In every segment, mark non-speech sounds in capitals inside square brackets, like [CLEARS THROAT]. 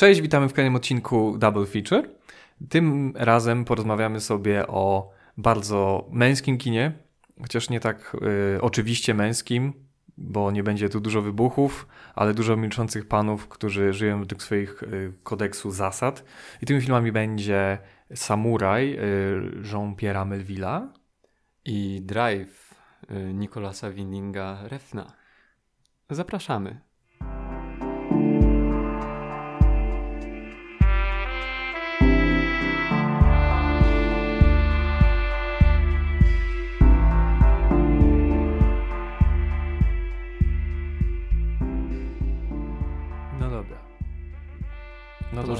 Cześć, witamy w kolejnym odcinku Double Feature. Tym razem porozmawiamy sobie o bardzo męskim kinie, chociaż nie tak y, oczywiście męskim, bo nie będzie tu dużo wybuchów, ale dużo milczących panów, którzy żyją według swoich y, kodeksu zasad. I tymi filmami będzie Samuraj y, Jean-Pierre'a Melville'a i Drive y, Nicolasa Windinga Refna. Zapraszamy.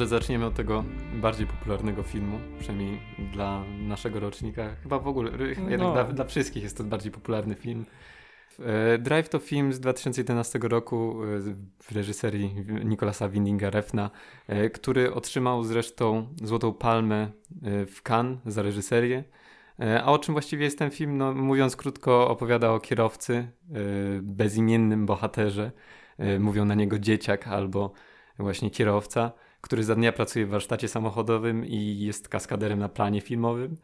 Może zaczniemy od tego bardziej popularnego filmu, przynajmniej dla naszego rocznika. Chyba w ogóle, No. jednak dla, dla wszystkich jest to bardziej popularny film. E, Drive to film z 2011 roku e, w reżyserii Nicolasa Windinga Refna, e, który otrzymał zresztą Złotą Palmę w Cannes za reżyserię. A o czym właściwie jest ten film? No, mówiąc krótko, opowiada o kierowcy, bezimiennym bohaterze. Mówią na niego dzieciak albo właśnie kierowca, który za dnia pracuje w warsztacie samochodowym i jest kaskaderem na planie filmowym,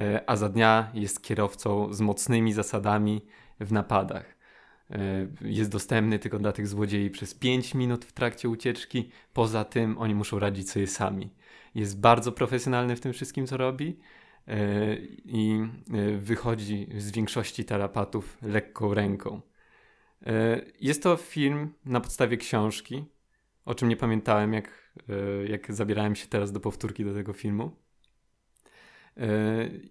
e, a za dnia jest kierowcą z mocnymi zasadami w napadach. E, Jest dostępny tylko dla tych złodziei przez 5 minut w trakcie ucieczki. Poza tym oni muszą radzić sobie sami. Jest bardzo profesjonalny w tym wszystkim, co robi e, i wychodzi z większości tarapatów lekką ręką. Jest to film na podstawie książki, o czym nie pamiętałem, jak, jak zabierałem się teraz do powtórki do tego filmu. E,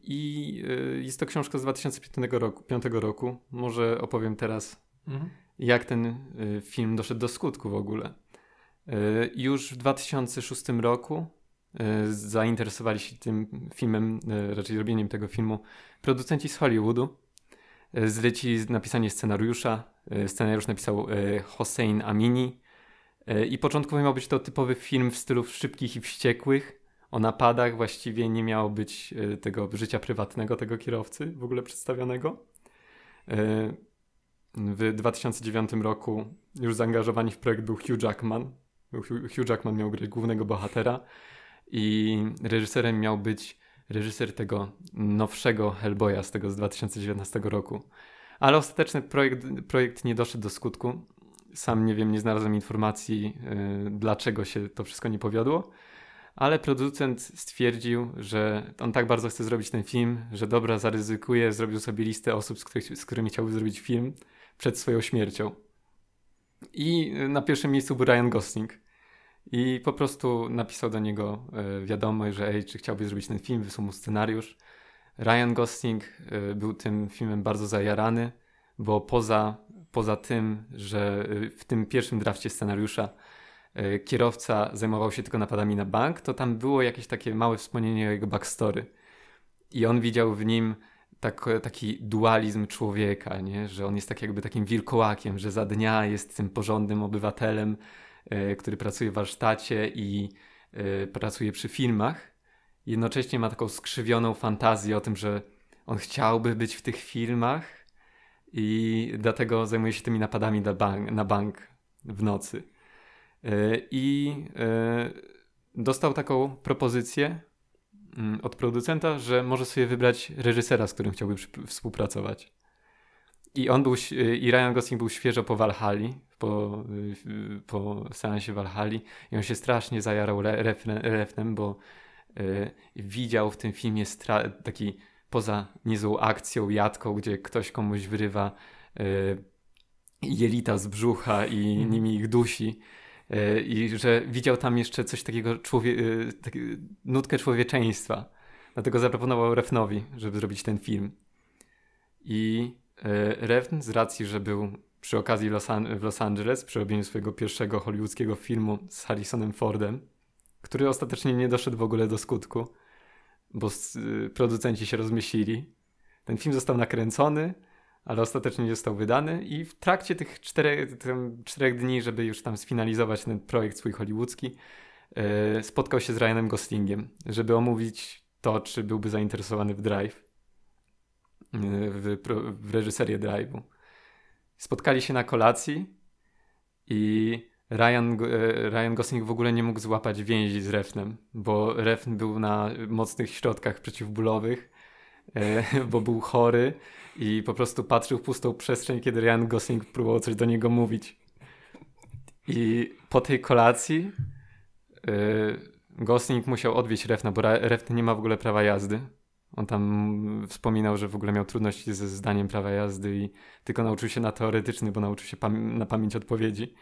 I e, jest to książka z 2005 roku. 5 roku. Może opowiem teraz, Mhm. jak ten e, film doszedł do skutku w ogóle. E, Już w 2006 roku e, zainteresowali się tym filmem, e, raczej robieniem tego filmu, producenci z Hollywoodu. E, Zlecili napisanie scenariusza. E, Scenariusz napisał e, Hossein Amini. E, I początkowo miał być to typowy film w stylu szybkich i wściekłych. O napadach właściwie nie miało być e, tego życia prywatnego tego kierowcy w ogóle przedstawionego. E, W 2009 roku już zaangażowani w projekt był Hugh Jackman. Hugh Jackman miał grać głównego bohatera i reżyserem miał być reżyser tego nowszego Hellboya z tego z 2019 roku. Ale ostateczny projekt, projekt nie doszedł do skutku. Sam nie wiem, nie znalazłem informacji, yy, dlaczego się to wszystko nie powiodło. Ale producent stwierdził, że on tak bardzo chce zrobić ten film, że dobra, zaryzykuje, zrobił sobie listę osób, z, z którymi chciałby zrobić film przed swoją śmiercią. I y, na pierwszym miejscu był Ryan Gosling. I po prostu napisał do niego y, wiadomość, że ej, czy chciałby zrobić ten film, wysłał mu scenariusz. Ryan Gosling y, był tym filmem bardzo zajarany, bo poza, poza tym, że y, w tym pierwszym drafcie scenariusza y, kierowca zajmował się tylko napadami na bank, to tam było jakieś takie małe wspomnienie o jego backstory. I on widział w nim tak, taki dualizm człowieka, nie? że on jest tak jakby takim wilkołakiem, że za dnia jest tym porządnym obywatelem, e, który pracuje w warsztacie i pracuje przy filmach. Jednocześnie ma taką skrzywioną fantazję o tym, że on chciałby być w tych filmach i dlatego zajmuje się tymi napadami na bank, na bank w nocy. E, I e, dostał taką propozycję mm, od producenta, że może sobie wybrać reżysera, z którym chciałby współpracować. I on był, i Ryan Gosling był świeżo po Valhalla, po, po seansie Valhalla i on się strasznie zajarał re- refren, bo y, widział w tym filmie taki poza niezłą akcją, jadką, gdzie ktoś komuś wyrywa y, jelita z brzucha i Mhm. nimi ich dusi. y, I że widział tam jeszcze coś takiego, człowie- y, taki, nutkę człowieczeństwa. Dlatego zaproponował Refnowi, żeby zrobić ten film. I e, Refn z racji, że był przy okazji Los An- w Los Angeles, przy robieniu swojego pierwszego hollywoodzkiego filmu z Harrisonem Fordem, który ostatecznie nie doszedł w ogóle do skutku, bo y, producenci się rozmyślili. Ten film został nakręcony, ale ostatecznie nie został wydany i w trakcie tych czterech, czterech dni, żeby już tam sfinalizować ten projekt swój hollywoodzki, e, spotkał się z Ryanem Goslingiem, żeby omówić to, czy byłby zainteresowany w Drive, e, w, w reżyserię Drive'u. Spotkali się na kolacji i Ryan, Ryan Gosling w ogóle nie mógł złapać więzi z Refnem, bo Refn był na mocnych środkach przeciwbólowych, [LAUGHS] bo był chory i po prostu patrzył w pustą przestrzeń, kiedy Ryan Gosling próbował coś do niego mówić. I po tej kolacji Gosling musiał odwieźć Refna, bo Refn nie ma w ogóle prawa jazdy. On tam wspominał, że w ogóle miał trudności ze zdaniem prawa jazdy i tylko nauczył się na teoretyczny, bo nauczył się na pamięć odpowiedzi,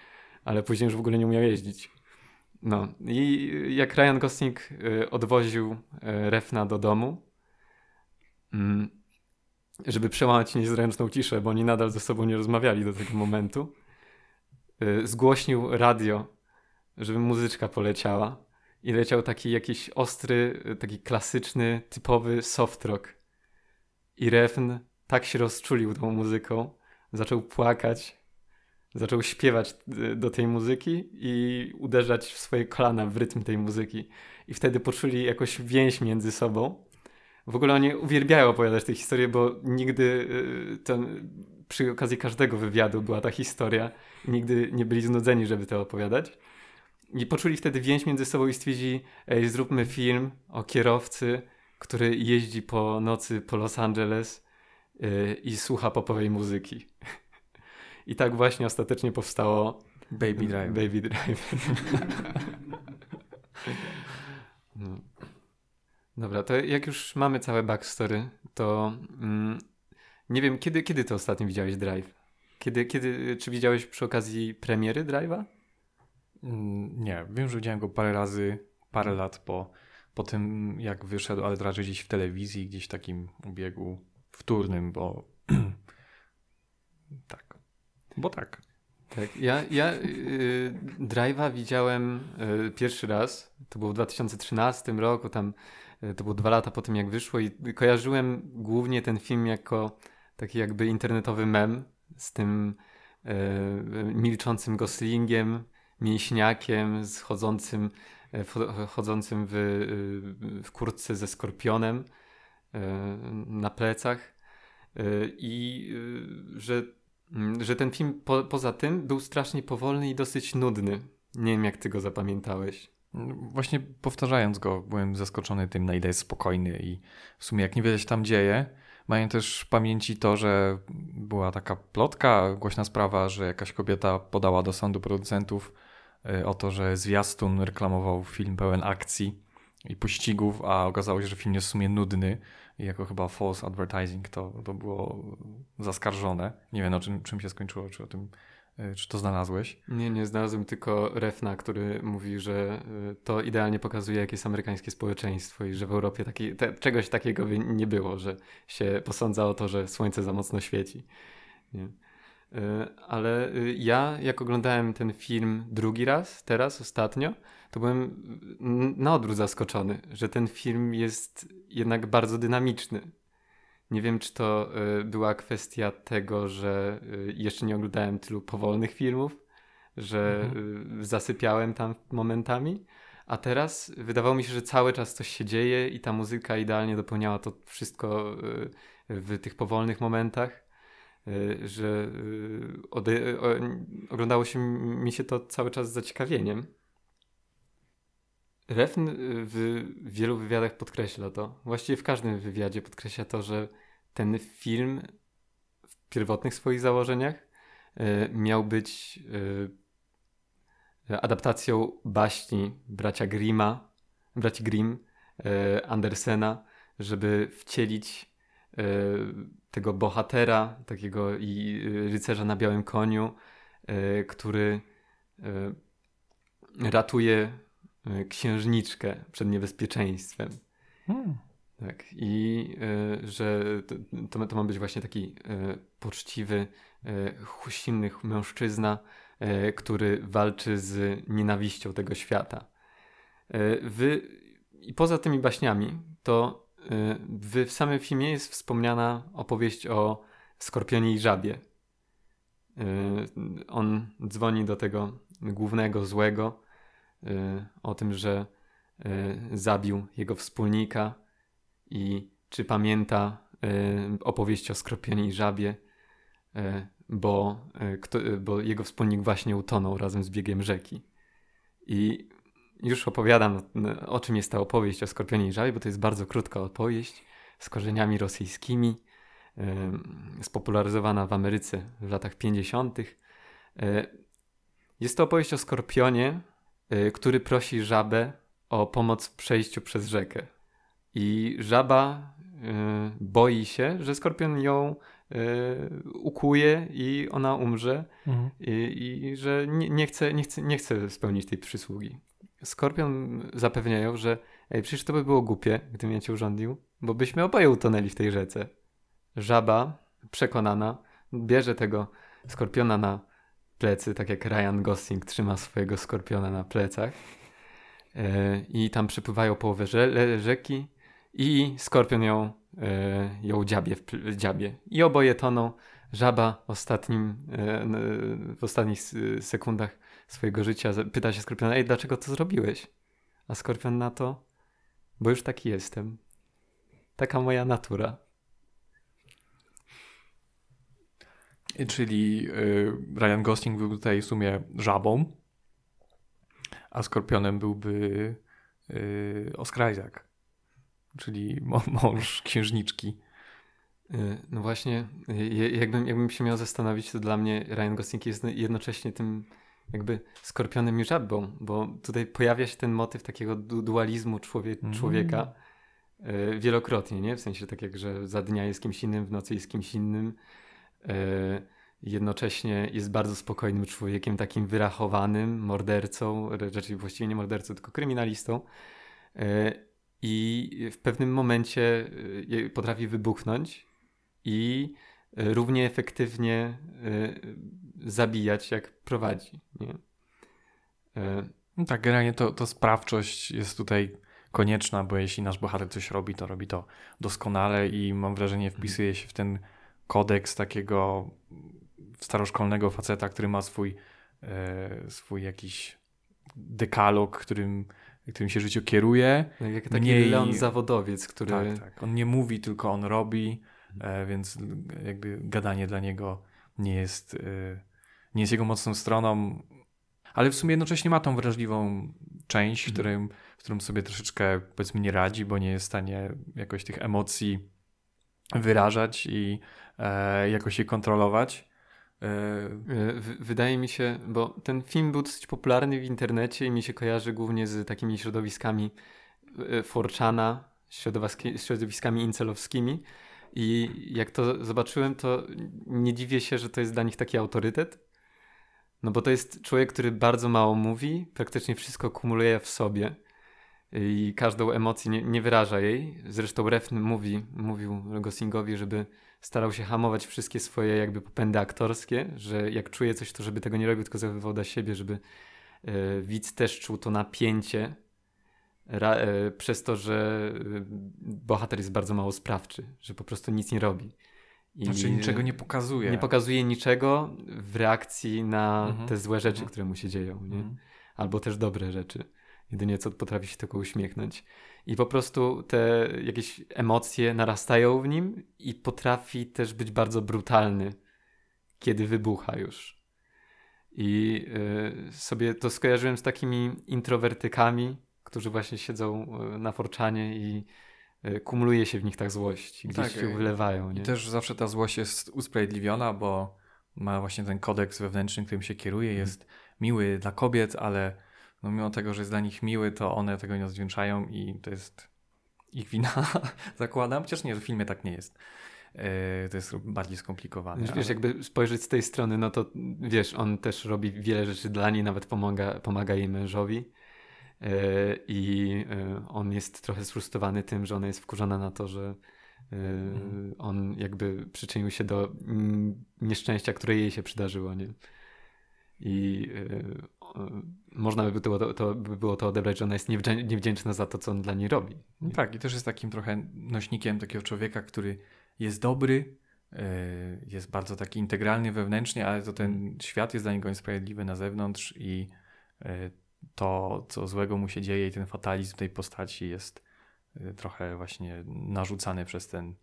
ale później już w ogóle nie umiał jeździć. No i jak Ryan Gosling y, odwoził y, Refna do domu, mm, żeby przełamać niezręczną ciszę, bo oni nadal ze sobą nie rozmawiali do tego momentu, y, zgłośnił radio, żeby muzyczka poleciała i leciał taki jakiś ostry, taki klasyczny, typowy soft rock. I Refn tak się rozczulił tą muzyką, zaczął płakać, zaczął śpiewać y, do tej muzyki i uderzać w swoje kolana w rytm tej muzyki. I wtedy poczuli jakąś więź między sobą. W ogóle oni uwielbiają opowiadać tę historię, bo nigdy y, ten, przy okazji każdego wywiadu była ta historia nigdy nie byli znudzeni, żeby to opowiadać. I poczuli wtedy więź między sobą i stwierdzili, ej, zróbmy film o kierowcy, który jeździ po nocy po Los Angeles yy, i słucha popowej muzyki. I tak właśnie ostatecznie powstało Baby Driver. Baby Driver. no. Dobra, to jak już mamy całe backstory, to mm, nie wiem, kiedy, kiedy ty ostatnio widziałeś Drive? Kiedy, kiedy, czy widziałeś przy okazji premiery Drive'a? Mm, nie, wiem, że widziałem go parę razy, parę lat po, po tym, jak wyszedł, ale raczej gdzieś w telewizji, gdzieś w takim ubiegu wtórnym, bo. [CLEARS THROAT] Bo tak. Tak, ja, ja yy, Drive'a widziałem yy, pierwszy raz, to było w 2013 roku, tam yy, to było dwa lata po tym jak wyszło i kojarzyłem głównie ten film jako taki jakby internetowy mem z tym y, milczącym Goslingiem, mięśniakiem, z chodzącym, e, chodzącym w, w kurtce ze skorpionem na plecach. I że, że ten film po, poza tym był strasznie powolny i dosyć nudny. Nie wiem, jak ty go zapamiętałeś. Właśnie powtarzając go, byłem zaskoczony tym, na ile jest spokojny i w sumie jak nie wiedzieć tam dzieje, mają też w pamięci to, że była taka plotka, głośna sprawa, że jakaś kobieta podała do sądu producentów Y, o to, że zwiastun reklamował film pełen akcji i pościgów, a okazało się, że film jest w sumie nudny jako chyba false advertising to, to było zaskarżone. Nie wiem, o czym, czym się skończyło, czy o tym y, czy to znalazłeś? Nie, nie znalazłem tylko Refna, który mówi, że y, to idealnie pokazuje, jakie jest amerykańskie społeczeństwo i że w Europie taki, te, czegoś takiego nie było, że się posądza o to, że słońce za mocno świeci. Nie? E, ale ja, jak oglądałem ten film drugi raz, teraz, ostatnio, to byłem na odwrót zaskoczony, że ten film jest jednak bardzo dynamiczny. Nie wiem, czy to y, była kwestia tego, że y, jeszcze nie oglądałem tylu powolnych filmów, że mhm. zasypiałem tam momentami, a teraz wydawało mi się, że cały czas coś się dzieje i ta muzyka idealnie dopełniała to wszystko w tych powolnych momentach. Y, że y, oglądało się mi się to cały czas z zaciekawieniem. Refn w wielu wywiadach podkreśla to, właściwie w każdym wywiadzie podkreśla to, że ten film w pierwotnych swoich założeniach y, miał być adaptacją baśni bracia Grima, braci Grimm, Andersena, żeby wcielić tego bohatera, takiego i y, rycerza na białym koniu, y, który y, ratuje księżniczkę przed niebezpieczeństwem. Hmm. Tak, i że to, to ma być właśnie taki poczciwy, silny mężczyzna, który walczy z nienawiścią tego świata. Wy, I poza tymi baśniami, to w samym filmie jest wspomniana opowieść o skorpionie i żabie. Y, on dzwoni do tego głównego złego y, o tym, że y, zabił jego wspólnika i czy pamięta opowieść o skorpionie i żabie. bo, bo jego wspólnik właśnie utonął razem z biegiem rzeki. I już opowiadam, o czym jest ta opowieść o Skorpionie i Żabie, bo to jest bardzo krótka opowieść z korzeniami rosyjskimi, spopularyzowana w Ameryce w latach 50. Jest to opowieść o Skorpionie, który prosi żabę o pomoc w przejściu przez rzekę. I żaba boi się, że Skorpion ją ukuje i ona umrze mhm. i, i, że nie, nie, chce, nie, chce, nie chce spełnić tej przysługi. Skorpion zapewniają, że ej, przecież to by było głupie, gdybym ja cię urządził, bo byśmy oboje utonęli w tej rzece. Żaba, przekonana, bierze tego skorpiona na plecy, tak jak Ryan Gosling trzyma swojego skorpiona na plecach. E, I tam przypływają połowę rzeki i skorpion ją, e, ją dziabie w dziabie. I oboje toną. Żaba ostatnim, e, w ostatnich sekundach swojego życia pyta się skorpiona, ej, dlaczego to zrobiłeś? A skorpion na to, bo już taki jestem. Taka moja natura. Czyli y, Ryan Gosling był tutaj w sumie żabą, a skorpionem byłby y, Oscar Isaac, czyli mąż księżniczki. Y, no właśnie, jakbym, jakbym się miał zastanowić, to dla mnie Ryan Gosling jest jednocześnie tym jakby skorpionem i żabą, bo tutaj pojawia się ten motyw takiego du dualizmu człowie mm. człowieka y, wielokrotnie, nie? W sensie tak jak, że za dnia jest kimś innym, w nocy jest kimś innym. Y, jednocześnie jest bardzo spokojnym człowiekiem, takim wyrachowanym, mordercą, raczej właściwie nie mordercą, tylko kryminalistą. E, I w pewnym momencie e, potrafi wybuchnąć i równie efektywnie zabijać, jak prowadzi. Nie? No tak, generalnie to, to sprawczość jest tutaj konieczna, bo jeśli nasz bohater coś robi, to robi to doskonale i mam wrażenie wpisuje się w ten kodeks takiego staroszkolnego faceta, który ma swój, e, swój jakiś dekalog, którym, którym się życiu kieruje. Jak taki Mniej... Leon zawodowiec, który... Tak, tak. On nie mówi, tylko on robi, e, więc jakby gadanie dla niego nie jest, e, nie jest jego mocną stroną, ale w sumie jednocześnie ma tą wrażliwą część, mhm. którym, w którą sobie troszeczkę powiedzmy nie radzi, bo nie jest w stanie jakoś tych emocji wyrażać i e, jakoś je kontrolować. E, wydaje mi się, bo ten film był dosyć popularny w internecie i mi się kojarzy głównie z takimi środowiskami e, Forczana, środowiskami incelowskimi. I jak to zobaczyłem, to nie dziwię się, że to jest dla nich taki autorytet. No bo to jest człowiek, który bardzo mało mówi, praktycznie wszystko kumuluje w sobie i każdą emocję nie, nie wyraża jej. Zresztą Refn mówi, mówił Goslingowi, żeby starał się hamować wszystkie swoje jakby popędy aktorskie, że jak czuje coś, to żeby tego nie robił, tylko zachowywał dla siebie, żeby e, widz też czuł to napięcie ra, e, przez to, że e, bohater jest bardzo mało sprawczy, że po prostu nic nie robi. I znaczy niczego nie pokazuje. Nie pokazuje niczego w reakcji na mhm. te złe rzeczy, mhm. które mu się dzieją, nie? Mhm. Albo też dobre rzeczy. Jedynie co potrafi się tylko uśmiechnąć. I po prostu te jakieś emocje narastają w nim i potrafi też być bardzo brutalny, kiedy wybucha już. I y, sobie to skojarzyłem z takimi introwertykami, którzy właśnie siedzą y, na forczanie i y, kumuluje się w nich tak złość, gdzieś tak, się wylewają. Nie? I też zawsze ta złość jest usprawiedliwiona, bo ma właśnie ten kodeks wewnętrzny, którym się kieruje, mhm. jest miły dla kobiet, ale no mimo tego, że jest dla nich miły, to one tego nie odwdzięczają i to jest ich wina, [LAUGHS] zakładam. Chociaż nie, w filmie tak nie jest. Yy, to jest bardziej skomplikowane. Wiesz, ale... jakby spojrzeć z tej strony, no to wiesz, on też robi wiele rzeczy dla niej, nawet pomaga, pomaga jej mężowi. Yy, I yy, on jest trochę sfrustrowany tym, że ona jest wkurzona na to, że mm. on jakby przyczynił się do mm, nieszczęścia, które jej się przydarzyło, nie? I można by było to, to, by było to odebrać, że ona jest niewdzięczna za to, co on dla niej robi. No tak, i też jest takim trochę nośnikiem takiego człowieka, który jest dobry, e, jest bardzo taki integralny wewnętrznie, ale to ten mm. świat jest dla niego niesprawiedliwy na zewnątrz i e, to, co złego mu się dzieje i ten fatalizm tej postaci jest trochę właśnie narzucany przez ten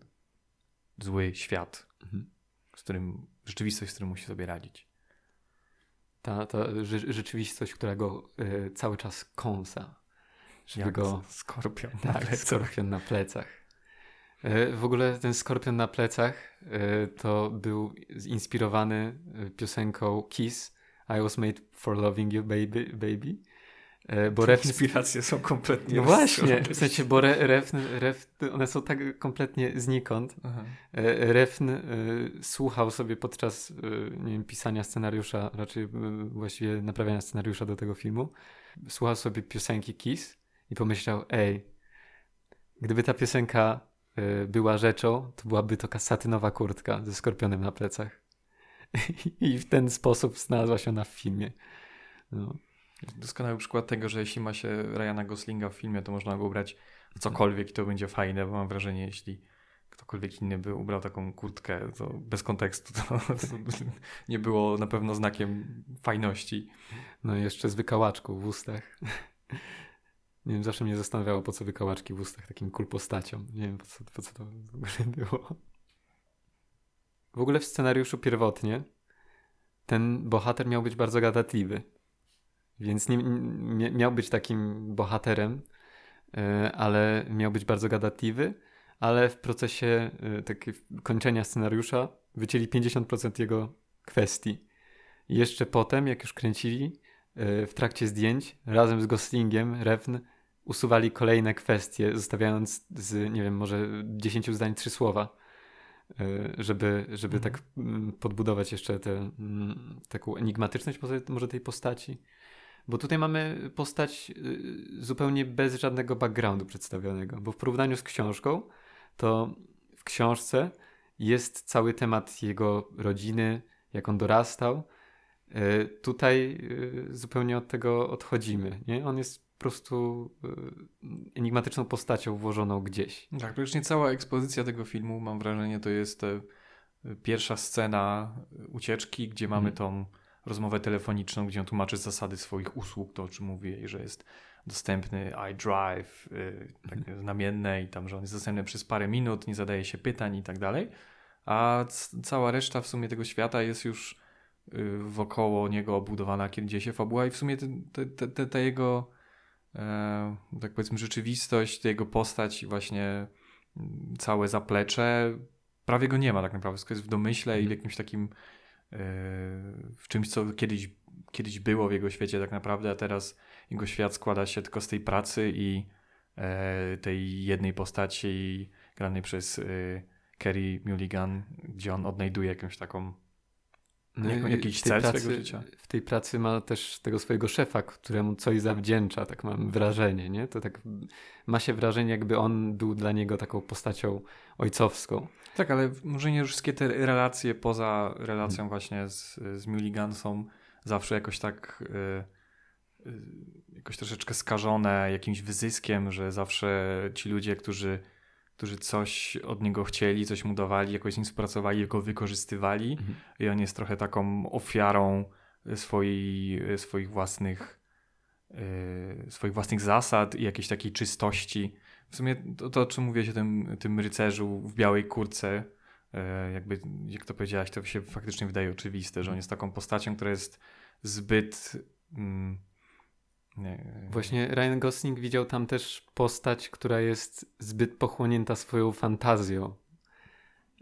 zły świat. Mhm. z którym, rzeczywistość, z którą musi sobie radzić. Ta, ta rzeczywistość, która go y, cały czas kąsa. Żeby Jak go... Skorpion na tak, plecach. skorpion na plecach. Y, w ogóle ten skorpion na plecach y, to był inspirowany piosenką Kiss I was made for loving you, baby. baby. E, bo refn... Inspiracje są kompletnie No właśnie, w sensie, bo re, refn, refn, one są tak kompletnie znikąd. Aha. E, refn y, słuchał sobie podczas y, nie wiem, pisania scenariusza, raczej y, właściwie naprawiania scenariusza do tego filmu, słuchał sobie piosenki Kiss i pomyślał, ej, gdyby ta piosenka była rzeczą, to byłaby to satynowa kurtka ze skorpionem na plecach. [LAUGHS] I w ten sposób znalazła się ona w filmie. No. Doskonały przykład tego, że jeśli ma się Ryana Goslinga w filmie, to można go ubrać w cokolwiek i to będzie fajne, bo mam wrażenie, jeśli ktokolwiek inny by ubrał taką kurtkę, to bez kontekstu to, to nie było na pewno znakiem fajności. No i jeszcze z wykałaczką w ustach. Nie wiem, zawsze mnie zastanawiało, po co wykałaczki w ustach takim cool postacią. Nie wiem, po co, po co to w ogóle było. W ogóle w scenariuszu pierwotnie ten bohater miał być bardzo gadatliwy. Więc nie, nie, miał być takim bohaterem, e, ale miał być bardzo gadatliwy, ale w procesie e, takiego kończenia scenariusza wycięli 50% jego kwestii. I jeszcze potem, jak już kręcili, e, w trakcie zdjęć, razem z Goslingiem, Refn, usuwali kolejne kwestie, zostawiając z, nie wiem, może 10 zdań trzy słowa, żeby, żeby mhm. tak mm, podbudować jeszcze tę mm, taką enigmatyczność może tej postaci. Bo tutaj mamy postać y, zupełnie bez żadnego backgroundu przedstawionego, bo w porównaniu z książką, to w książce jest cały temat jego rodziny, jak on dorastał. Y, tutaj y, zupełnie od tego odchodzimy. Nie? On jest po prostu enigmatyczną postacią włożoną gdzieś. Tak, praktycznie cała ekspozycja tego filmu, mam wrażenie, to jest pierwsza scena ucieczki, gdzie mamy hmm. tą rozmowę telefoniczną, gdzie on tłumaczy zasady swoich usług, to o czym mówię, że jest dostępny iDrive, yy, tak mhm. znamienne i tam, że on jest dostępny przez parę minut, nie zadaje się pytań i tak dalej, a cała reszta w sumie tego świata jest już yy, wokoło niego obudowana, kiedy się fabuła i w sumie ta jego e, tak powiedzmy rzeczywistość, jego postać i właśnie mm, całe zaplecze prawie go nie ma tak naprawdę, wszystko jest w domyśle i w mhm. jakimś takim w czymś, co kiedyś, kiedyś było w jego świecie tak naprawdę, a teraz jego świat składa się tylko z tej pracy i e, tej jednej postaci granej przez e, Kerry Mulligan, gdzie on odnajduje jakąś taką no, jakiś cel pracy, swojego życia. W tej pracy ma też tego swojego szefa, któremu coś zawdzięcza, tak mam wrażenie, nie? To tak ma się wrażenie, jakby on był dla niego taką postacią ojcowską. Tak, ale może nie wszystkie te relacje poza relacją hmm. właśnie z, z Mulligan są zawsze jakoś tak y, y, jakoś troszeczkę skażone jakimś wyzyskiem, że zawsze ci ludzie, którzy którzy coś od niego chcieli, coś mu dawali, jakoś z nim współpracowali, go wykorzystywali mhm. i on jest trochę taką ofiarą swojej, swoich własnych yy, swoich własnych zasad i jakiejś takiej czystości. W sumie to, to o czym mówię o tym, tym rycerzu w białej kurce, yy, jakby, jak to powiedziałaś, to się faktycznie wydaje oczywiste, że on jest taką postacią, która jest zbyt... Yy, nie. Właśnie Ryan Gosling widział tam też postać, która jest zbyt pochłonięta swoją fantazją.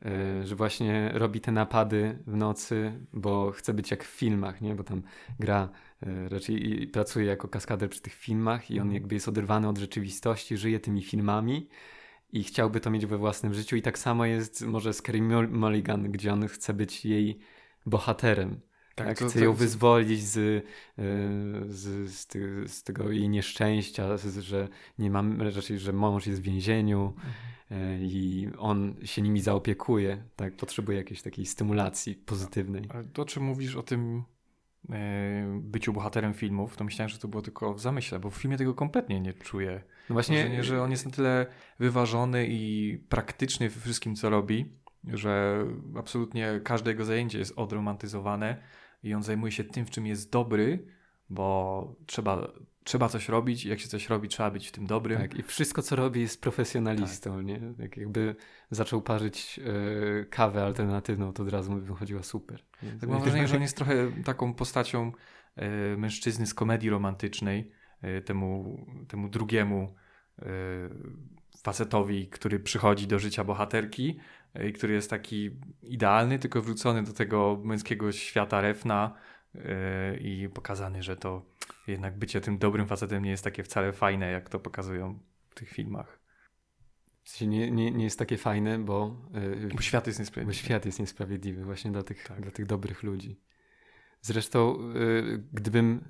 Yy, że właśnie robi te napady w nocy, bo chce być jak w filmach, nie? Bo tam gra, yy, raczej pracuje jako kaskader przy tych filmach i on mhm. jakby jest oderwany od rzeczywistości, żyje tymi filmami i chciałby to mieć we własnym życiu. I tak samo jest może z Kerry Mulligan, gdzie on chce być jej bohaterem. Tak, tak to, chce to, ją wyzwolić z, e, z, z, ty, z, tego jej nieszczęścia, że nie mam, raczej, że mąż jest w więzieniu mhm. E, i on się nimi zaopiekuje, tak? Potrzebuje jakiejś takiej stymulacji pozytywnej. Ale to, czy mówisz o tym e, byciu bohaterem filmów, to myślałem, że to było tylko w zamyśle, bo w filmie tego kompletnie nie czuję. No właśnie, że on jest na tyle wyważony i praktyczny we wszystkim, co robi, że absolutnie każde jego zajęcie jest odromantyzowane i on zajmuje się tym, w czym jest dobry, bo trzeba, trzeba coś robić i jak się coś robi, trzeba być w tym dobrym. Tak, i wszystko co robi jest profesjonalistą, tak. nie? Jak jakby zaczął parzyć e, kawę alternatywną, to od razu mu wychodziła super. Tak mam wrażenie, że on jest trochę taką postacią e, mężczyzny z komedii romantycznej, e, temu, temu drugiemu facetowi, który przychodzi do życia bohaterki który jest taki idealny, tylko wrócony do tego męskiego świata refna i pokazany, że to jednak bycie tym dobrym facetem nie jest takie wcale fajne, jak to pokazują w tych filmach. W sensie nie, nie, nie jest takie fajne, bo, yy, bo świat jest niesprawiedliwy. Bo świat jest niesprawiedliwy właśnie dla tych, tak. dla tych dobrych ludzi. Zresztą, gdybym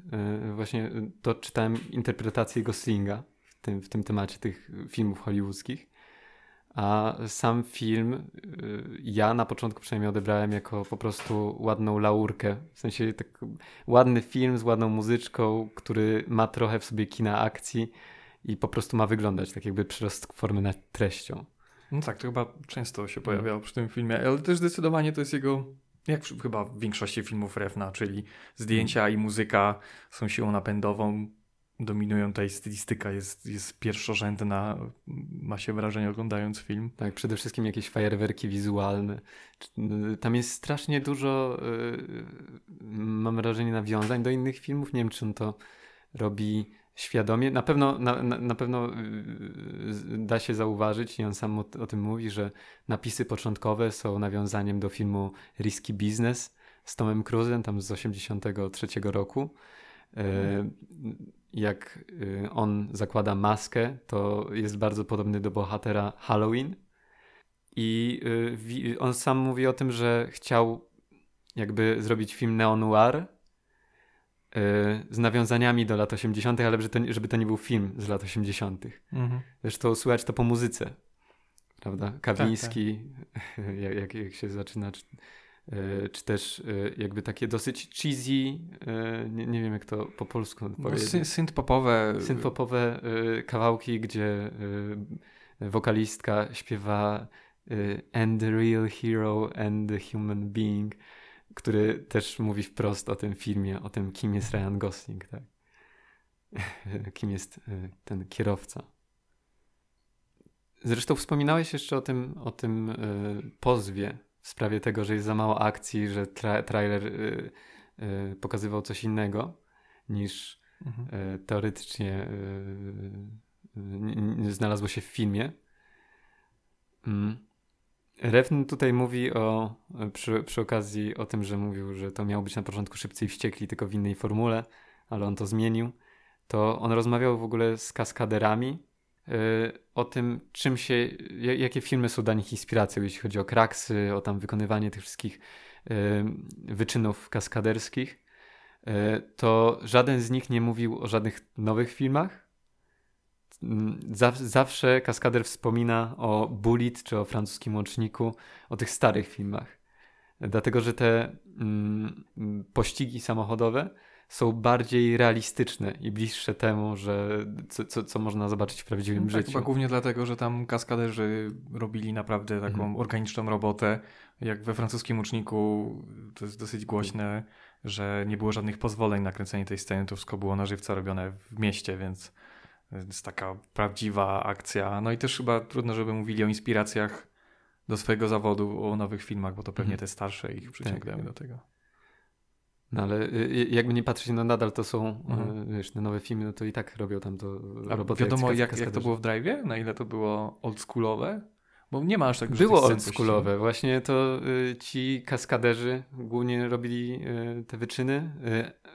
właśnie to czytałem interpretację Goslinga w tym, w tym temacie tych filmów hollywoodzkich, a sam film y, ja na początku przynajmniej odebrałem jako po prostu ładną laurkę. W sensie tak ładny film z ładną muzyczką, który ma trochę w sobie kina akcji i po prostu ma wyglądać tak jakby przyrost formy nad treścią. No tak, to chyba często się pojawiało przy tym filmie, ale też zdecydowanie to jest jego, jak chyba w większości filmów Refna, czyli zdjęcia i muzyka są siłą napędową, dominują tutaj stylistyka, jest, jest pierwszorzędna, ma się wrażenie oglądając film. Tak, przede wszystkim jakieś fajerwerki wizualne. Tam jest strasznie dużo, yy, mam wrażenie, nawiązań do innych filmów. Nie wiem, czy on to robi świadomie. Na pewno, na, na, pewno yy, da się zauważyć, i on sam o, o, tym mówi, że napisy początkowe są nawiązaniem do filmu Risky Business z Tomem Cruise'em, tam z 83 roku. Yy, jak y, on zakłada maskę, to jest bardzo podobny do bohatera Halloween. I y, on sam mówi o tym, że chciał jakby zrobić film neo-noir y, z nawiązaniami do lat 80., ale żeby to, żeby to nie był film z lat 80. Mhm. Zresztą słychać to po muzyce. Prawda? Kawiński, tak, tak. [LAUGHS] Jak, jak się zaczyna czy też e, jakby takie dosyć cheesy, e, nie, nie wiem jak to po polsku no, powiedzieć. Popowe. Synth popowe kawałki, gdzie wokalistka śpiewa and the real hero and the human being, który też mówi wprost o tym filmie, o tym kim jest Ryan Gosling, tak? [LAUGHS] kim jest ten kierowca. Zresztą wspominałeś jeszcze o tym, o tym pozwie w sprawie tego, że jest za mało akcji, że tra trailer y, y, pokazywał coś innego niż mhm. y, teoretycznie y, y, znalazło się w filmie. Mm. Refn tutaj mówi o, przy, przy, okazji o tym, że mówił, że to miało być na początku szybcy i wściekli, tylko w innej formule, ale on to zmienił. To on rozmawiał w ogóle z kaskaderami o tym, czym się, jakie filmy są dla nich inspiracją, jeśli chodzi o kraksy, o tam wykonywanie tych wszystkich wyczynów kaskaderskich, e, to żaden z nich nie mówił o żadnych nowych filmach. Mm, zawsze kaskader wspomina o Bullet czy o francuskim łączniku, o tych starych filmach. Dlatego, że te mm, pościgi samochodowe są bardziej realistyczne i bliższe temu, że co, co, co można zobaczyć w prawdziwym tak, życiu. Chyba głównie dlatego, że tam kaskaderzy robili naprawdę taką mhm. organiczną robotę. Jak we francuskim uczniku to jest dosyć głośne, że nie było żadnych pozwoleń na kręcenie tej sceny, to wszystko było na żywca robione w mieście, więc jest taka prawdziwa akcja. No i też chyba trudno, żeby mówili o inspiracjach do swojego zawodu, o nowych filmach, bo to pewnie mhm. te starsze ich przyciągają tak. do tego. No ale y, y, jakby nie patrzeć, no nadal to są mhm. Y, wiesz, te nowe filmy, no to i tak robią tam to roboty. Wiadomo jak, jak to było w Drive'ie? Na ile to było oldschoolowe? Bo nie ma aż tak Było oldschoolowe. Właśnie to y, ci kaskaderzy głównie robili y, te wyczyny.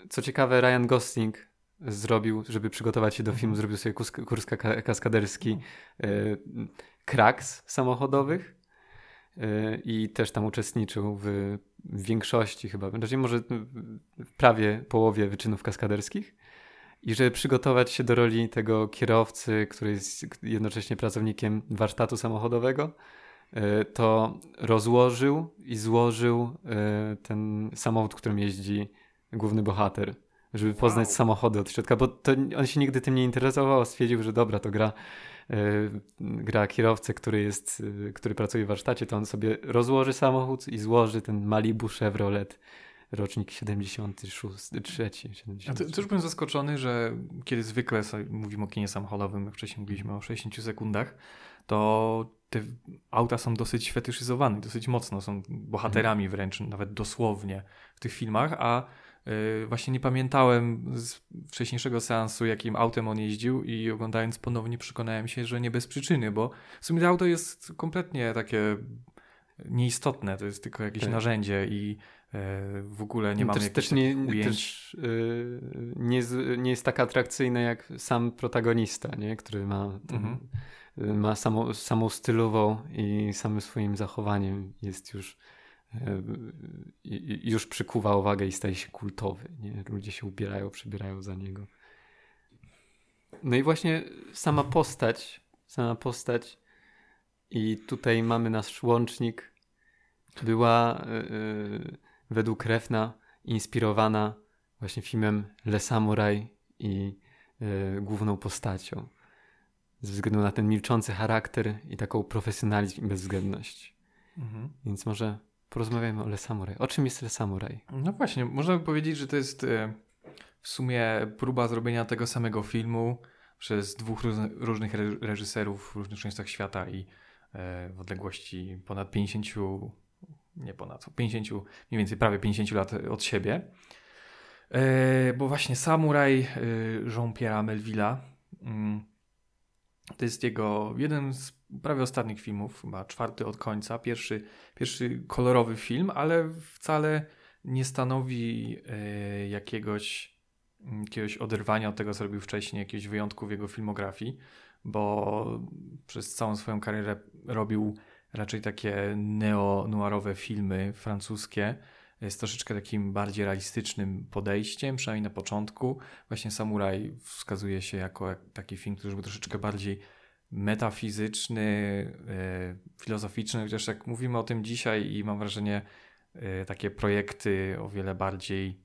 Y, co ciekawe, Ryan Gosling zrobił, żeby przygotować się do filmu, mhm. zrobił sobie kurs, kurs kaskaderski no. kraks samochodowych i też tam uczestniczył w w większości chyba, znaczy może w prawie połowie wyczynów kaskaderskich. I żeby przygotować się do roli tego kierowcy, który jest jednocześnie pracownikiem warsztatu samochodowego, e, to rozłożył i złożył e, ten samochód, którym jeździ główny bohater, żeby poznać wow. samochody od środka, bo to, on się nigdy tym nie interesował, stwierdził, że dobra, to gra gra kierowcę, który jest, e, który pracuje w warsztacie, to on sobie rozłoży samochód i złoży ten Malibu Chevrolet rocznik 76, 3, 70. A też byłem zaskoczony, że kiedy zwykle mówimy o kinie samochodowym, wcześniej mówiliśmy o 60 sekundach, to te auta są dosyć fetyszyzowane, dosyć mocno, są bohaterami wręcz, nawet dosłownie w tych filmach, a właśnie nie pamiętałem z wcześniejszego seansu, jakim autem on jeździł i oglądając ponownie przekonałem się, że nie bez przyczyny, bo w sumie to auto jest kompletnie takie nieistotne, to jest tylko jakieś tak. narzędzie i e, w ogóle nie mamy też, też nie. Też, yy, nie, nie jest tak atrakcyjne jak sam protagonista, nie? który ma, ten, mhm. Y, ma samą, samą stylową i samym swoim zachowaniem jest już już przykuwa uwagę i staje się kultowy. Nie? Ludzie się ubierają, przybierają za niego. No i właśnie sama postać, sama postać i tutaj mamy nasz łącznik. Była yy, według Refna inspirowana właśnie filmem Le Samurai i yy, główną postacią. Ze względu na ten milczący charakter i taką profesjonalizm i bezwzględność. Mhm. Więc może porozmawiamy o Le Samurai. O czym jest Le Samurai? No właśnie, można by powiedzieć, że to jest w sumie próba zrobienia tego samego filmu przez dwóch różnych reżyserów w różnych częściach świata i E, w odległości ponad 50, nie ponad, 50, mniej więcej prawie 50 lat od siebie. E, bo właśnie Samuraj e, Jean-Pierre'a Melville'a mm, to jest jego jeden z prawie ostatnich filmów, chyba czwarty od końca, pierwszy, pierwszy kolorowy film, ale wcale nie stanowi jakiegoś, jakiegoś oderwania od tego, co robił wcześniej, jakiegoś wyjątku w jego filmografii bo przez całą swoją karierę robił raczej takie neo-noirowe filmy francuskie z troszeczkę takim bardziej realistycznym podejściem, przynajmniej na początku. Właśnie Samuraj wskazuje się jako taki film, który był troszeczkę bardziej metafizyczny, e, filozoficzny, chociaż jak mówimy o tym dzisiaj i mam wrażenie, e, takie projekty o wiele bardziej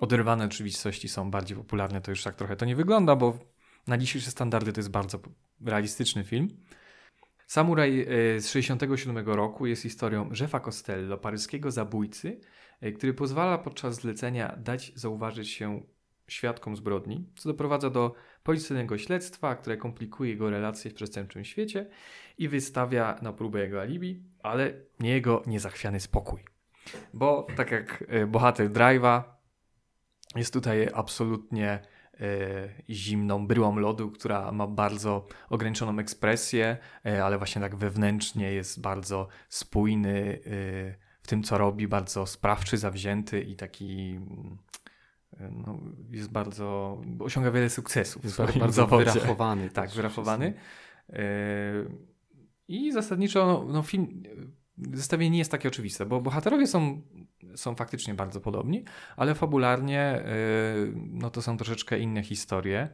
oderwane od rzeczywistości są bardziej popularne, to już tak trochę to nie wygląda, bo na dzisiejsze standardy to jest bardzo realistyczny film. Samuraj e, z 1967 roku jest historią Jeffa Costello, paryskiego zabójcy, który pozwala podczas zlecenia dać zauważyć się świadkom zbrodni, co doprowadza do policyjnego śledztwa, które komplikuje jego relacje w przestępczym świecie i wystawia na próbę jego alibi, ale nie jego niezachwiany spokój. Bo tak jak e, bohater Drive'a jest tutaj absolutnie E, zimną bryłą lodu, która ma bardzo ograniczoną ekspresję, e, ale właśnie tak wewnętrznie jest bardzo spójny w tym, co robi, bardzo sprawczy, zawzięty i taki no, jest bardzo, osiąga wiele sukcesów. Jest bardzo zawodzie. wyrachowany. Tak, [LAUGHS] wyrachowany. I zasadniczo no, no, film, zestawienie nie jest takie oczywiste, bo bohaterowie są są faktycznie bardzo podobni, ale fabularnie no to są troszeczkę inne historie,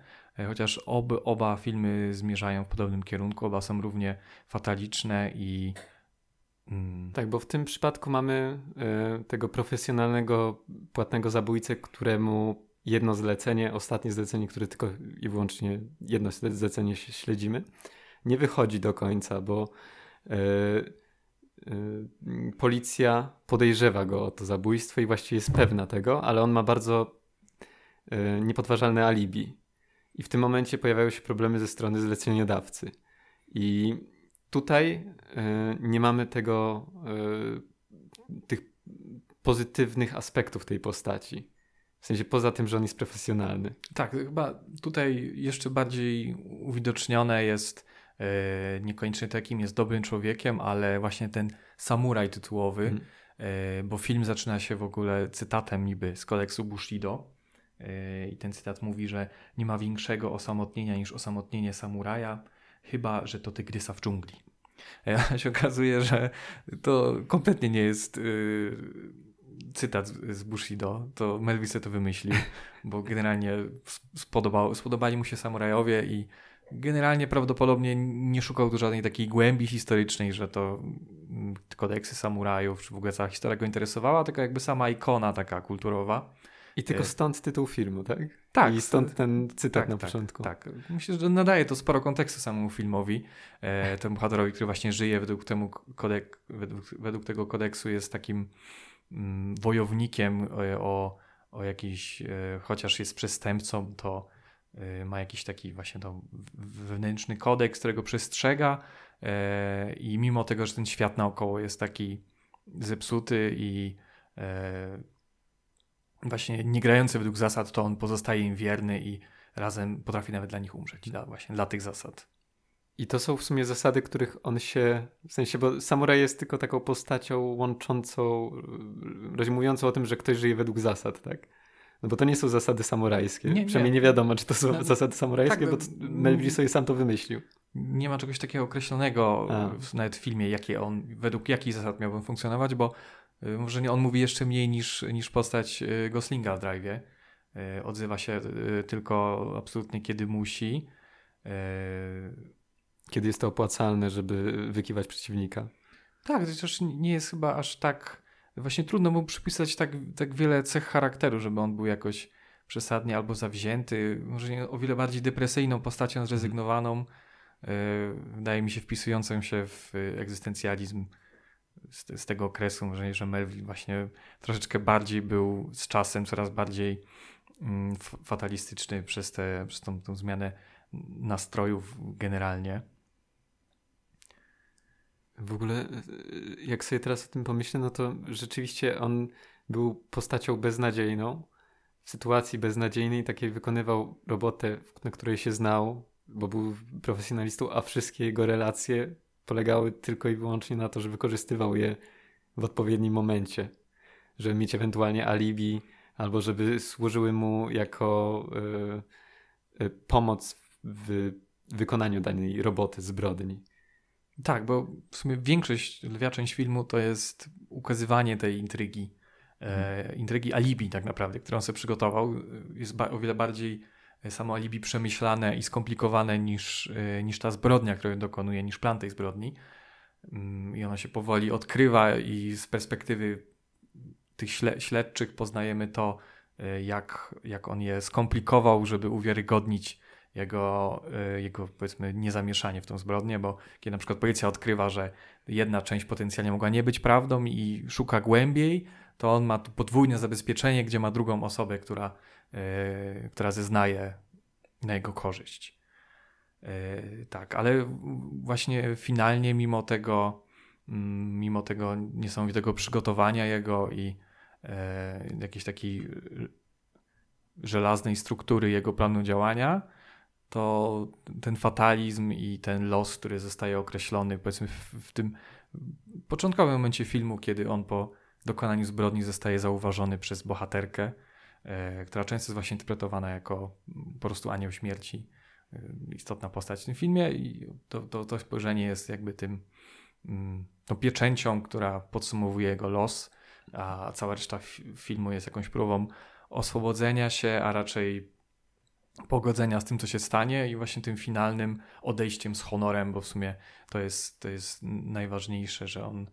chociaż ob, oba filmy zmierzają w podobnym kierunku, oba są równie fataliczne i mm. tak, bo w tym przypadku mamy y, tego profesjonalnego, płatnego zabójcę, któremu jedno zlecenie, ostatnie zlecenie, które tylko i wyłącznie jedno zlecenie śledzimy, nie wychodzi do końca, bo Y, policja podejrzewa go o to zabójstwo i właściwie jest pewna tego, ale on ma bardzo y, niepodważalne alibi. I w tym momencie pojawiają się problemy ze strony zleceniodawcy. I tutaj y, nie mamy tego, tych pozytywnych aspektów tej postaci. W sensie poza tym, że on jest profesjonalny. Tak, chyba tutaj jeszcze bardziej uwidocznione jest E, niekoniecznie takim jest dobrym człowiekiem, ale właśnie ten samuraj tytułowy, mm. bo film zaczyna się w ogóle cytatem niby z kodeksu Bushido. I ten cytat mówi, że nie ma większego osamotnienia niż osamotnienie samuraja, chyba że to tygrysa w dżungli. A się okazuje, że to kompletnie nie jest cytat z Bushido, to Melvise to wymyślił, bo generalnie spodobał, spodobali mu się samurajowie i generalnie prawdopodobnie nie szukał tu żadnej takiej głębi historycznej, że to mm, kodeksy samurajów, czy w ogóle cała historia go interesowała, tylko jakby sama ikona taka kulturowa. I tylko e, stąd tytuł filmu, tak? Tak. I stąd ten cytat tak, na tak, początku. Tak. Myślę, że nadaje to sporo kontekstu samemu filmowi. E, temu bohaterowi, który właśnie żyje według, temu kodek, według, według tego kodeksu jest takim mm, wojownikiem, o, o jakiś, chociaż jest przestępcą, to ma jakiś taki właśnie to wewnętrzny kodeks, którego przestrzega i mimo tego, że ten świat naokoło jest taki zepsuty i właśnie nie grający według zasad, to on pozostaje im wierny i razem potrafi nawet dla nich umrzeć, dla, właśnie dla tych zasad. I to są w sumie zasady, których on się, w sensie, bo samuraj jest tylko taką postacią łączącą, rezimującą o tym, że ktoś żyje według zasad, tak? No bo to nie są zasady samurajskie. Nie, Przynajmniej nie, nie wiadomo, czy to są no, zasady samurajskie, tak, bo Melville sobie sam to wymyślił. Nie ma czegoś takiego określonego w, nawet w filmie, jakie on, według jakich zasad miałbym funkcjonować, bo może nie, on mówi jeszcze mniej niż, niż postać y, Goslinga w Drive'ie. Y, odzywa się tylko absolutnie kiedy musi. Kiedy jest to opłacalne, żeby wykiwać przeciwnika. Tak, chociaż nie jest chyba aż tak. Właśnie trudno mu przypisać tak, tak wiele cech charakteru, żeby on był jakoś przesadnie albo zawzięty, może nie, o wiele bardziej depresyjną postacią, zrezygnowaną. Wydaje mi się wpisującą się w egzystencjalizm z, z tego okresu, może że Melville właśnie troszeczkę bardziej był z czasem coraz bardziej mm, fatalistyczny przez, te, przez tą, tą zmianę nastrojów generalnie. W ogóle, e, jak sobie teraz o tym pomyślę, no to rzeczywiście on był postacią beznadziejną, w sytuacji beznadziejnej, takiej wykonywał robotę, na której się znał, bo był profesjonalistą, a wszystkie jego relacje polegały tylko i wyłącznie na to, że wykorzystywał je w odpowiednim momencie, żeby mieć ewentualnie alibi, albo żeby służyły mu jako y, y, pomoc w wykonaniu danej roboty, zbrodni. Tak, bo w sumie większość, lwia część filmu to jest ukazywanie tej intrygi, e, mhm. intrygi alibi tak naprawdę, którą sobie przygotował. Jest o wiele bardziej samo alibi przemyślane i skomplikowane niż, e, niż ta zbrodnia, którą dokonuje, niż plan tej zbrodni. Mm, I ona się powoli odkrywa i z perspektywy tych śle śledczych poznajemy to, e, jak, jak on je skomplikował, żeby uwiarygodnić jego, y, jego powiedzmy niezamieszanie w tą zbrodnię, bo kiedy na przykład policja odkrywa, że jedna część potencjalnie mogła nie być prawdą i szuka głębiej, to on ma tu podwójne zabezpieczenie, gdzie ma drugą osobę, która, która zeznaje na jego korzyść. Yy, tak, ale właśnie finalnie mimo tego, mm, mimo tego niesamowitego przygotowania jego i yy, jakiejś takiej żelaznej struktury jego planu działania, to ten fatalizm i ten los, który zostaje określony powiedzmy w, w tym początkowym momencie filmu, kiedy on po dokonaniu zbrodni zostaje zauważony przez bohaterkę, e, która często jest właśnie interpretowana jako po prostu anioł śmierci, e, istotna postać w tym filmie i to, to, to spojrzenie jest jakby tym mm, tą pieczęcią, która podsumowuje jego los, a cała reszta filmu jest jakąś próbą oswobodzenia się, a raczej pogodzenia z tym, co się stanie i właśnie tym finalnym odejściem z honorem, bo w sumie to jest, to jest najważniejsze, że on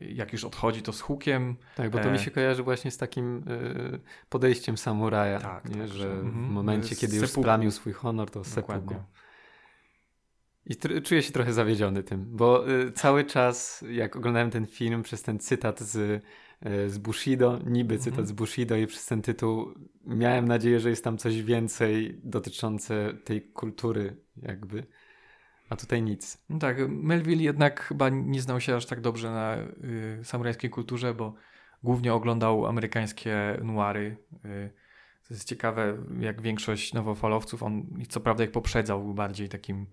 jak już odchodzi, to z hukiem. Tak, bo to e... mi się kojarzy właśnie z takim y, podejściem samuraja, tak, nie? Tak, że w mhm. momencie, kiedy już splamił swój honor, to seppuku. I czuję się trochę zawiedziony tym, bo y, cały czas, jak oglądałem ten film, przez ten cytat z E, z Bushido, niby cytat mhm. z Bushido i przez ten tytuł miałem nadzieję, że jest tam coś więcej dotyczące tej kultury jakby, a tutaj nic. No tak, Melville jednak chyba nie znał się aż tak dobrze na y, samurajskiej kulturze, bo głównie oglądał amerykańskie noiry. Y, to jest ciekawe, jak większość nowofalowców, on co prawda ich poprzedzał, był bardziej takim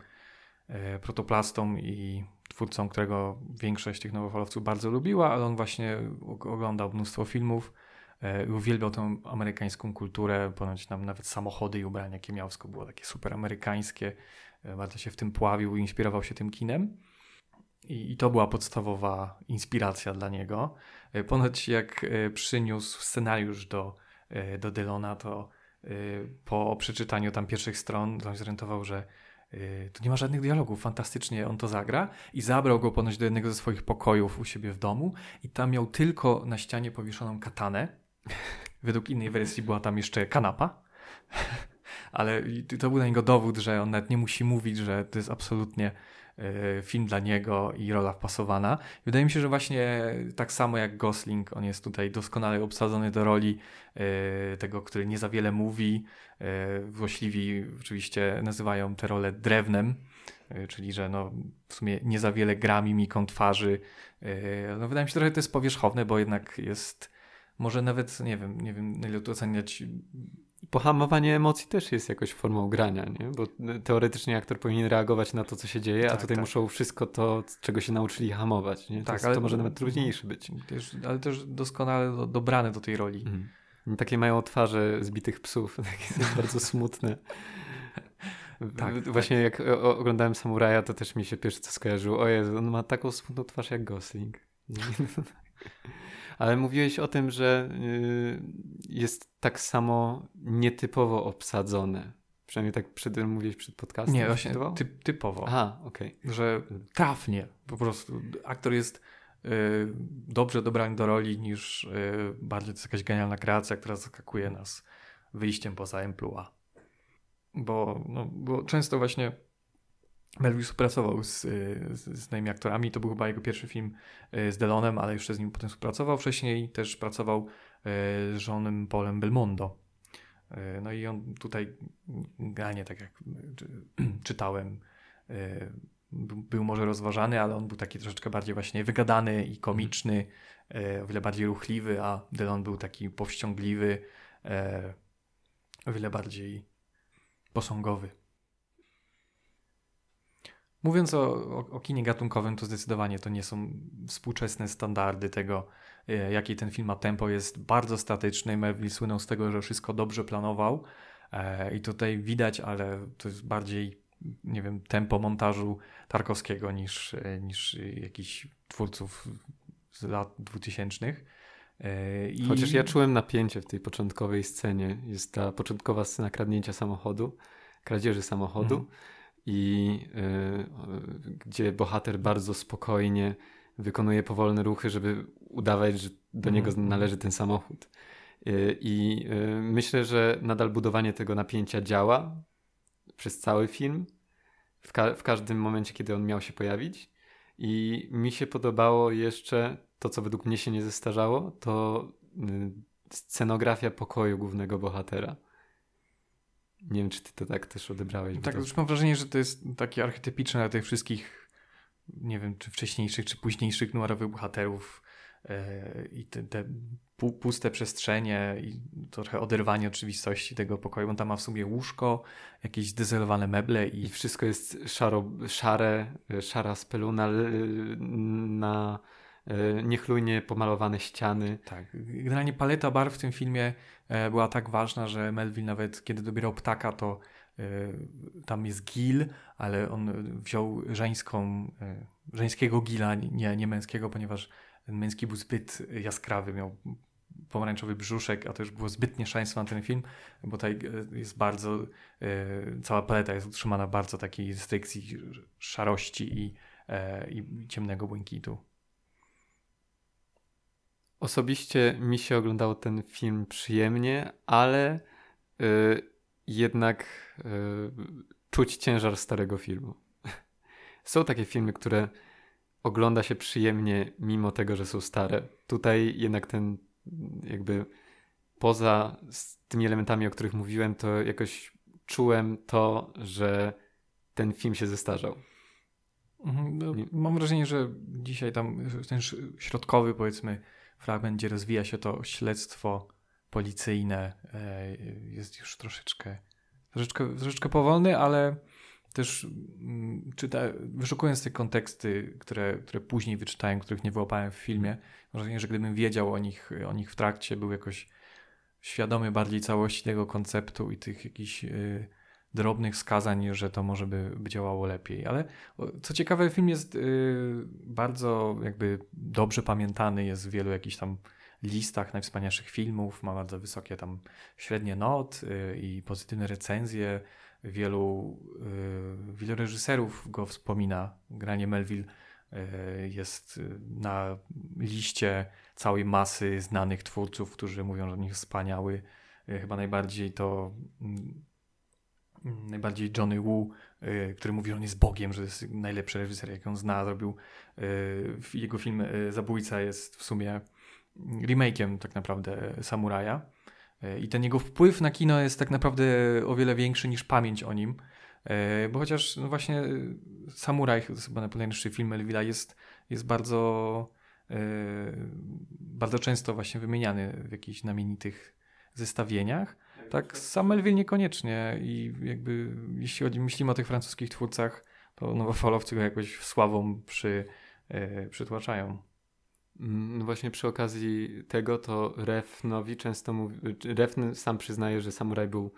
y, protoplastą i twórcą, którego większość tych nowofalowców bardzo lubiła, ale on właśnie oglądał mnóstwo filmów i uwielbiał tę amerykańską kulturę, ponoć nam nawet samochody i ubrania, jakie miał, było takie super amerykańskie, bardzo się w tym pławił i inspirował się tym kinem. I, I, to była podstawowa inspiracja dla niego. E, ponoć jak przyniósł scenariusz do, do Dylona, to po przeczytaniu tam pierwszych stron zorientował, że tu nie ma żadnych dialogów, fantastycznie on to zagra i zabrał go ponoć do jednego ze swoich pokojów u siebie w domu i tam miał tylko na ścianie powieszoną katanę. [LAUGHS] Według innej wersji była tam jeszcze kanapa. Ale to był na niego dowód, że on nawet nie musi mówić, że to jest absolutnie e, film dla niego i rola wpasowana. Wydaje mi się, że właśnie tak samo jak Gosling, on jest tutaj doskonale obsadzony do roli e, tego, który nie za wiele mówi. Złośliwi oczywiście nazywają tę rolę drewnem, czyli że no, w sumie nie za wiele gra mimiką twarzy. No, wydaje mi się, że trochę to jest powierzchowne, bo jednak jest może nawet, nie wiem, nie wiem na ile to oceniać Pohamowanie emocji też jest jakoś formą grania, nie? bo teoretycznie aktor powinien reagować na to, co się dzieje, tak, a tutaj tak. muszą wszystko to, czego się nauczyli, hamować. Nie? To, tak, jest, ale, to może nawet trudniejsze być. Też, ale też doskonale do, dobrane do tej roli. Mhm. Takie mają twarze zbitych psów, [LAUGHS] takie bardzo smutne. [LAUGHS] tak, Właśnie tak. jak oglądałem Samuraja, to też mi się pierwsze co skojarzyło. O Jezu, on ma taką smutną twarz jak Gosling. [LAUGHS] Ale mówiłeś o tym, że y, jest tak samo nietypowo obsadzone. Przynajmniej tak przed, mówiłeś przed podcastem. Nie, właśnie typ, typowo. Aha, okej. Okay. Że trafnie po prostu. Aktor jest y, dobrze dobrany do roli niż y, bardziej to jest jakaś genialna kreacja, która zaskakuje nas wyjściem poza emploi. Bo, no, bo często właśnie Melville współpracował z, z, z innymi aktorami. To był chyba jego pierwszy film e, z Delonem, ale jeszcze z nim potem współpracował. Wcześniej też pracował e, z żonym Polem Belmondo. No i on tutaj granie, tak jak [CLEARS THROAT] czytałem, był może rozważany, ale on był taki troszeczkę bardziej właśnie wygadany i komiczny, o wiele bardziej ruchliwy, a Delon był taki powściągliwy, o wiele bardziej posągowy. Mówiąc o, o, o, kinie gatunkowym, to zdecydowanie to nie są współczesne standardy tego, e, jakie ten film ma tempo. Jest bardzo statyczny. Melville słynął z tego, że wszystko dobrze planował e, i tutaj widać, ale to jest bardziej, nie wiem, tempo montażu Tarkowskiego niż, e, niż jakichś twórców z lat dwutysięcznych. I... Chociaż ja czułem napięcie w tej początkowej scenie. Jest ta początkowa scena kradnięcia samochodu, kradzieży samochodu. Mhm i y, gdzie bohater bardzo spokojnie wykonuje powolne ruchy, żeby udawać, że do niego mm. należy ten samochód. Y, I y, myślę, że nadal budowanie tego napięcia działa przez cały film, w, ka w każdym momencie, kiedy on miał się pojawić. I mi się podobało jeszcze to, co według mnie się nie zestarzało, to scenografia pokoju głównego bohatera. Nie wiem, czy ty to tak też odebrałeś. Tak, już mam wrażenie, że to jest takie archetypiczne dla tych wszystkich, nie wiem, czy wcześniejszych, czy późniejszych numerowych bohaterów yy, i te, te puste przestrzenie i trochę oderwanie oczywistości tego pokoju. On tam ma w sumie łóżko, jakieś zdezelowane meble i... I wszystko jest szaro, szare, szara speluna na E, niechlujnie pomalowane ściany. Tak. Generalnie paleta barw w tym filmie e, była tak ważna, że Melville nawet kiedy dobierał ptaka, to e, tam jest gil, ale on wziął żeńską, żeńskiego gila, nie, nie męskiego, ponieważ męski był zbyt jaskrawy, miał pomarańczowy brzuszek, a to już było zbytnie szaleństwo na ten film, bo tutaj jest bardzo, cała paleta jest utrzymana bardzo takiej restrykcji szarości i, i ciemnego błękitu. Osobiście mi się oglądało ten film przyjemnie, ale y, jednak y, czuć ciężar starego filmu. [LAUGHS] są takie filmy, które ogląda się przyjemnie, mimo tego, że są stare. Tutaj jednak ten, jakby poza tymi elementami, o których mówiłem, to jakoś czułem to, że ten film się zestarzał. Mhm, no, mam wrażenie, że dzisiaj tam ten środkowy, powiedzmy, fragment, gdzie rozwija się to śledztwo policyjne, e, jest już troszeczkę, troszeczkę, troszeczkę powolny, ale też mm, czyta, wyszukując te konteksty, które, które później wyczytałem, których nie wyłapałem w filmie, mam wrażenie, że gdybym wiedział o nich, o nich w trakcie, był jakoś świadomy bardziej całości tego konceptu i tych jakichś y, drobnych wskazań, że to może by, działało lepiej. Ale co ciekawe, film jest y, bardzo jakby dobrze pamiętany, jest w wielu jakichś tam listach najwspanialszych filmów, ma bardzo wysokie tam średnie not y, i pozytywne recenzje. Wielu, y, wielu reżyserów go wspomina. Granie Melville jest na liście całej masy znanych twórców, którzy mówią, że on jest wspaniały. Chyba najbardziej to mm, najbardziej Johnny Woo, y, który mówi, że on jest Bogiem, że jest najlepszy reżyser, jak on zna, zrobił y, jego film y, Zabójca jest w sumie remake'iem tak naprawdę Samuraja. I ten jego wpływ na kino jest tak naprawdę o wiele większy niż pamięć o nim. Bo chociaż no właśnie Samuraj, to jest chyba najpopularniejszy film Melvilla, jest, jest bardzo, bardzo często właśnie wymieniany w jakichś znamienitych zestawieniach. Tak, sam Melville niekoniecznie i jakby jeśli chodzi, myślimy o tych francuskich twórcach, to nowofalowcy go jakoś sławą przy, yy, przytłaczają. Mm, No właśnie przy okazji tego to Refnowi często mówi, Refn sam przyznaje, że Samuraj był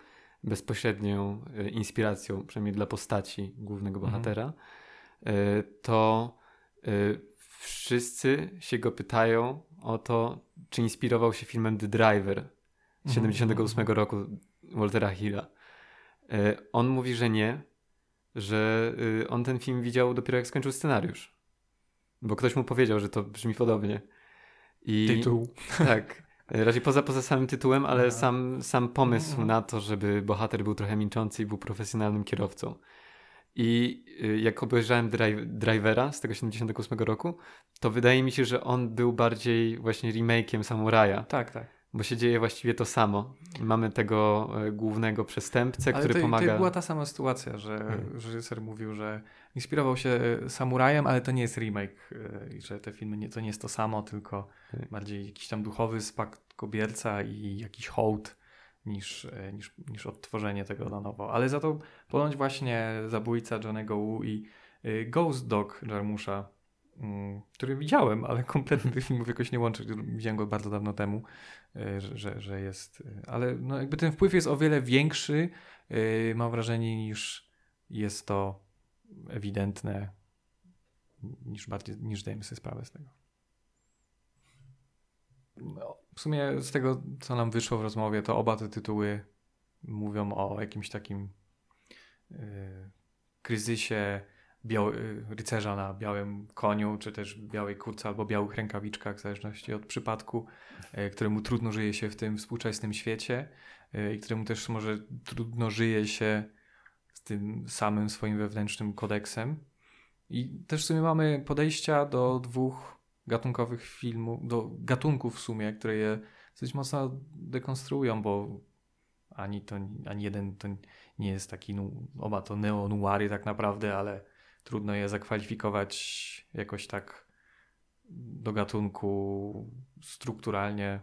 bezpośrednią e, inspiracją, przynajmniej dla postaci głównego Mhm. bohatera, e, to wszyscy się go pytają o to, czy inspirował się filmem The Driver. 78 roku Waltera Hilla. E, On mówi, że nie, że y, on ten film widział dopiero jak skończył scenariusz. Bo ktoś mu powiedział, że to brzmi podobnie. I Tytuł. tak. e, Raczej poza, poza samym tytułem, ale Aha. sam, sam pomysł Mhm. na to, żeby bohater był trochę milczący i był profesjonalnym kierowcą. I y, jak obejrzałem Dri- Drivera z tego 78 roku, to wydaje mi się, że on był bardziej właśnie remake'iem Samuraja, Tak, tak. Bo się dzieje właściwie to samo. Mamy tego e, głównego przestępcę, Ale który to, pomaga... to była ta sama sytuacja, że Hmm. reżyser mówił, że inspirował się Samurajem, ale to nie jest remake yy, i że te filmy nie, to nie jest to samo, tylko Tak. bardziej jakiś tam duchowy spakt kobierca i jakiś hołd niż, e, niż, niż odtworzenie tego na nowo. Ale za to ponoć właśnie Zabójca Johnego Woo i Ghost Dog Jarmusza, który widziałem, ale [LAUGHS] kompletnie tych filmów jakoś nie łączę. Widziałem go bardzo dawno temu, y, że, że, jest. y, Ale no jakby ten wpływ jest o wiele większy, y, mam wrażenie, niż jest to ewidentne, niż bardziej, niż zdajemy sobie sprawę z tego. No, w sumie z tego, co nam wyszło w rozmowie, to oba te tytuły mówią o jakimś takim y, kryzysie y, rycerza na białym koniu, czy też białej kurce albo białych rękawiczkach, w zależności od przypadku, y, któremu trudno żyje się w tym współczesnym świecie y, i któremu też może trudno żyje się z tym samym swoim wewnętrznym kodeksem. I też w sumie mamy podejścia do dwóch gatunkowych filmów, do gatunków w sumie, które je dosyć mocno dekonstruują, bo ani, to, ani jeden to nie jest taki, nu, oba to neo-noiry tak naprawdę, ale trudno je zakwalifikować jakoś tak do gatunku strukturalnie.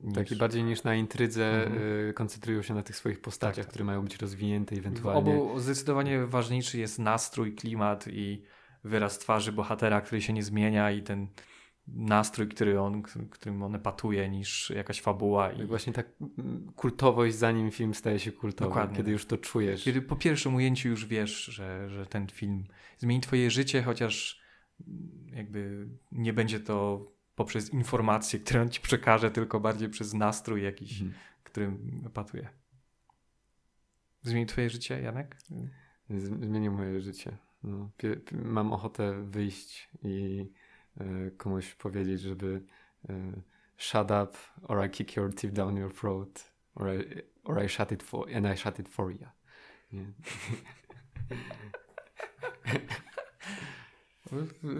Niż... Taki bardziej niż na intrydze Mhm. y, koncentrują się na tych swoich postaciach, Tak, tak. które mają być rozwinięte W ewentualnie. obu zdecydowanie ważniejszy jest nastrój, klimat i wyraz twarzy bohatera, który się nie zmienia i ten nastrój, który on, którym on epatuje, niż jakaś fabuła. I I właśnie tak mm, kultowość, zanim film staje się kultowy, Dokładnie. kiedy już to czujesz. Kiedy po pierwszym ujęciu już wiesz, że, że ten film zmieni twoje życie, chociaż jakby nie będzie to poprzez informacje, które on ci przekaże, tylko bardziej przez nastrój jakiś, Mhm. którym epatuje. Zmieni twoje życie, Janek? Z- Zmienił moje życie. No, mam ochotę wyjść i komuś powiedzieć, żeby e, shut up or I kick your teeth down your throat or I, or I shut it for and I shut it for you. Nie?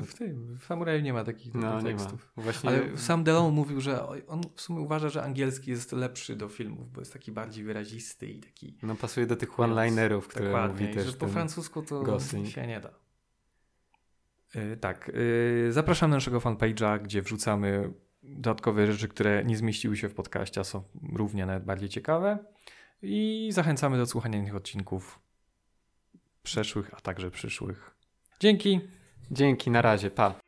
W, tym, w Samuraju nie ma takich No, nie ma. tekstów. Właśnie Ale sam Delon mówił, że on w sumie uważa, że angielski jest lepszy do filmów, bo jest taki bardziej wyrazisty i taki no, pasuje do tych one-linerów, które dokładnie, mówi i też że po francusku to Gosling. się nie da. Yy, tak, yy, zapraszam na naszego fanpage'a, gdzie wrzucamy dodatkowe rzeczy, które nie zmieściły się w podcaście, a są równie nawet bardziej ciekawe. I zachęcamy do słuchania innych odcinków przeszłych, a także przyszłych. Dzięki! Dzięki, na razie, pa.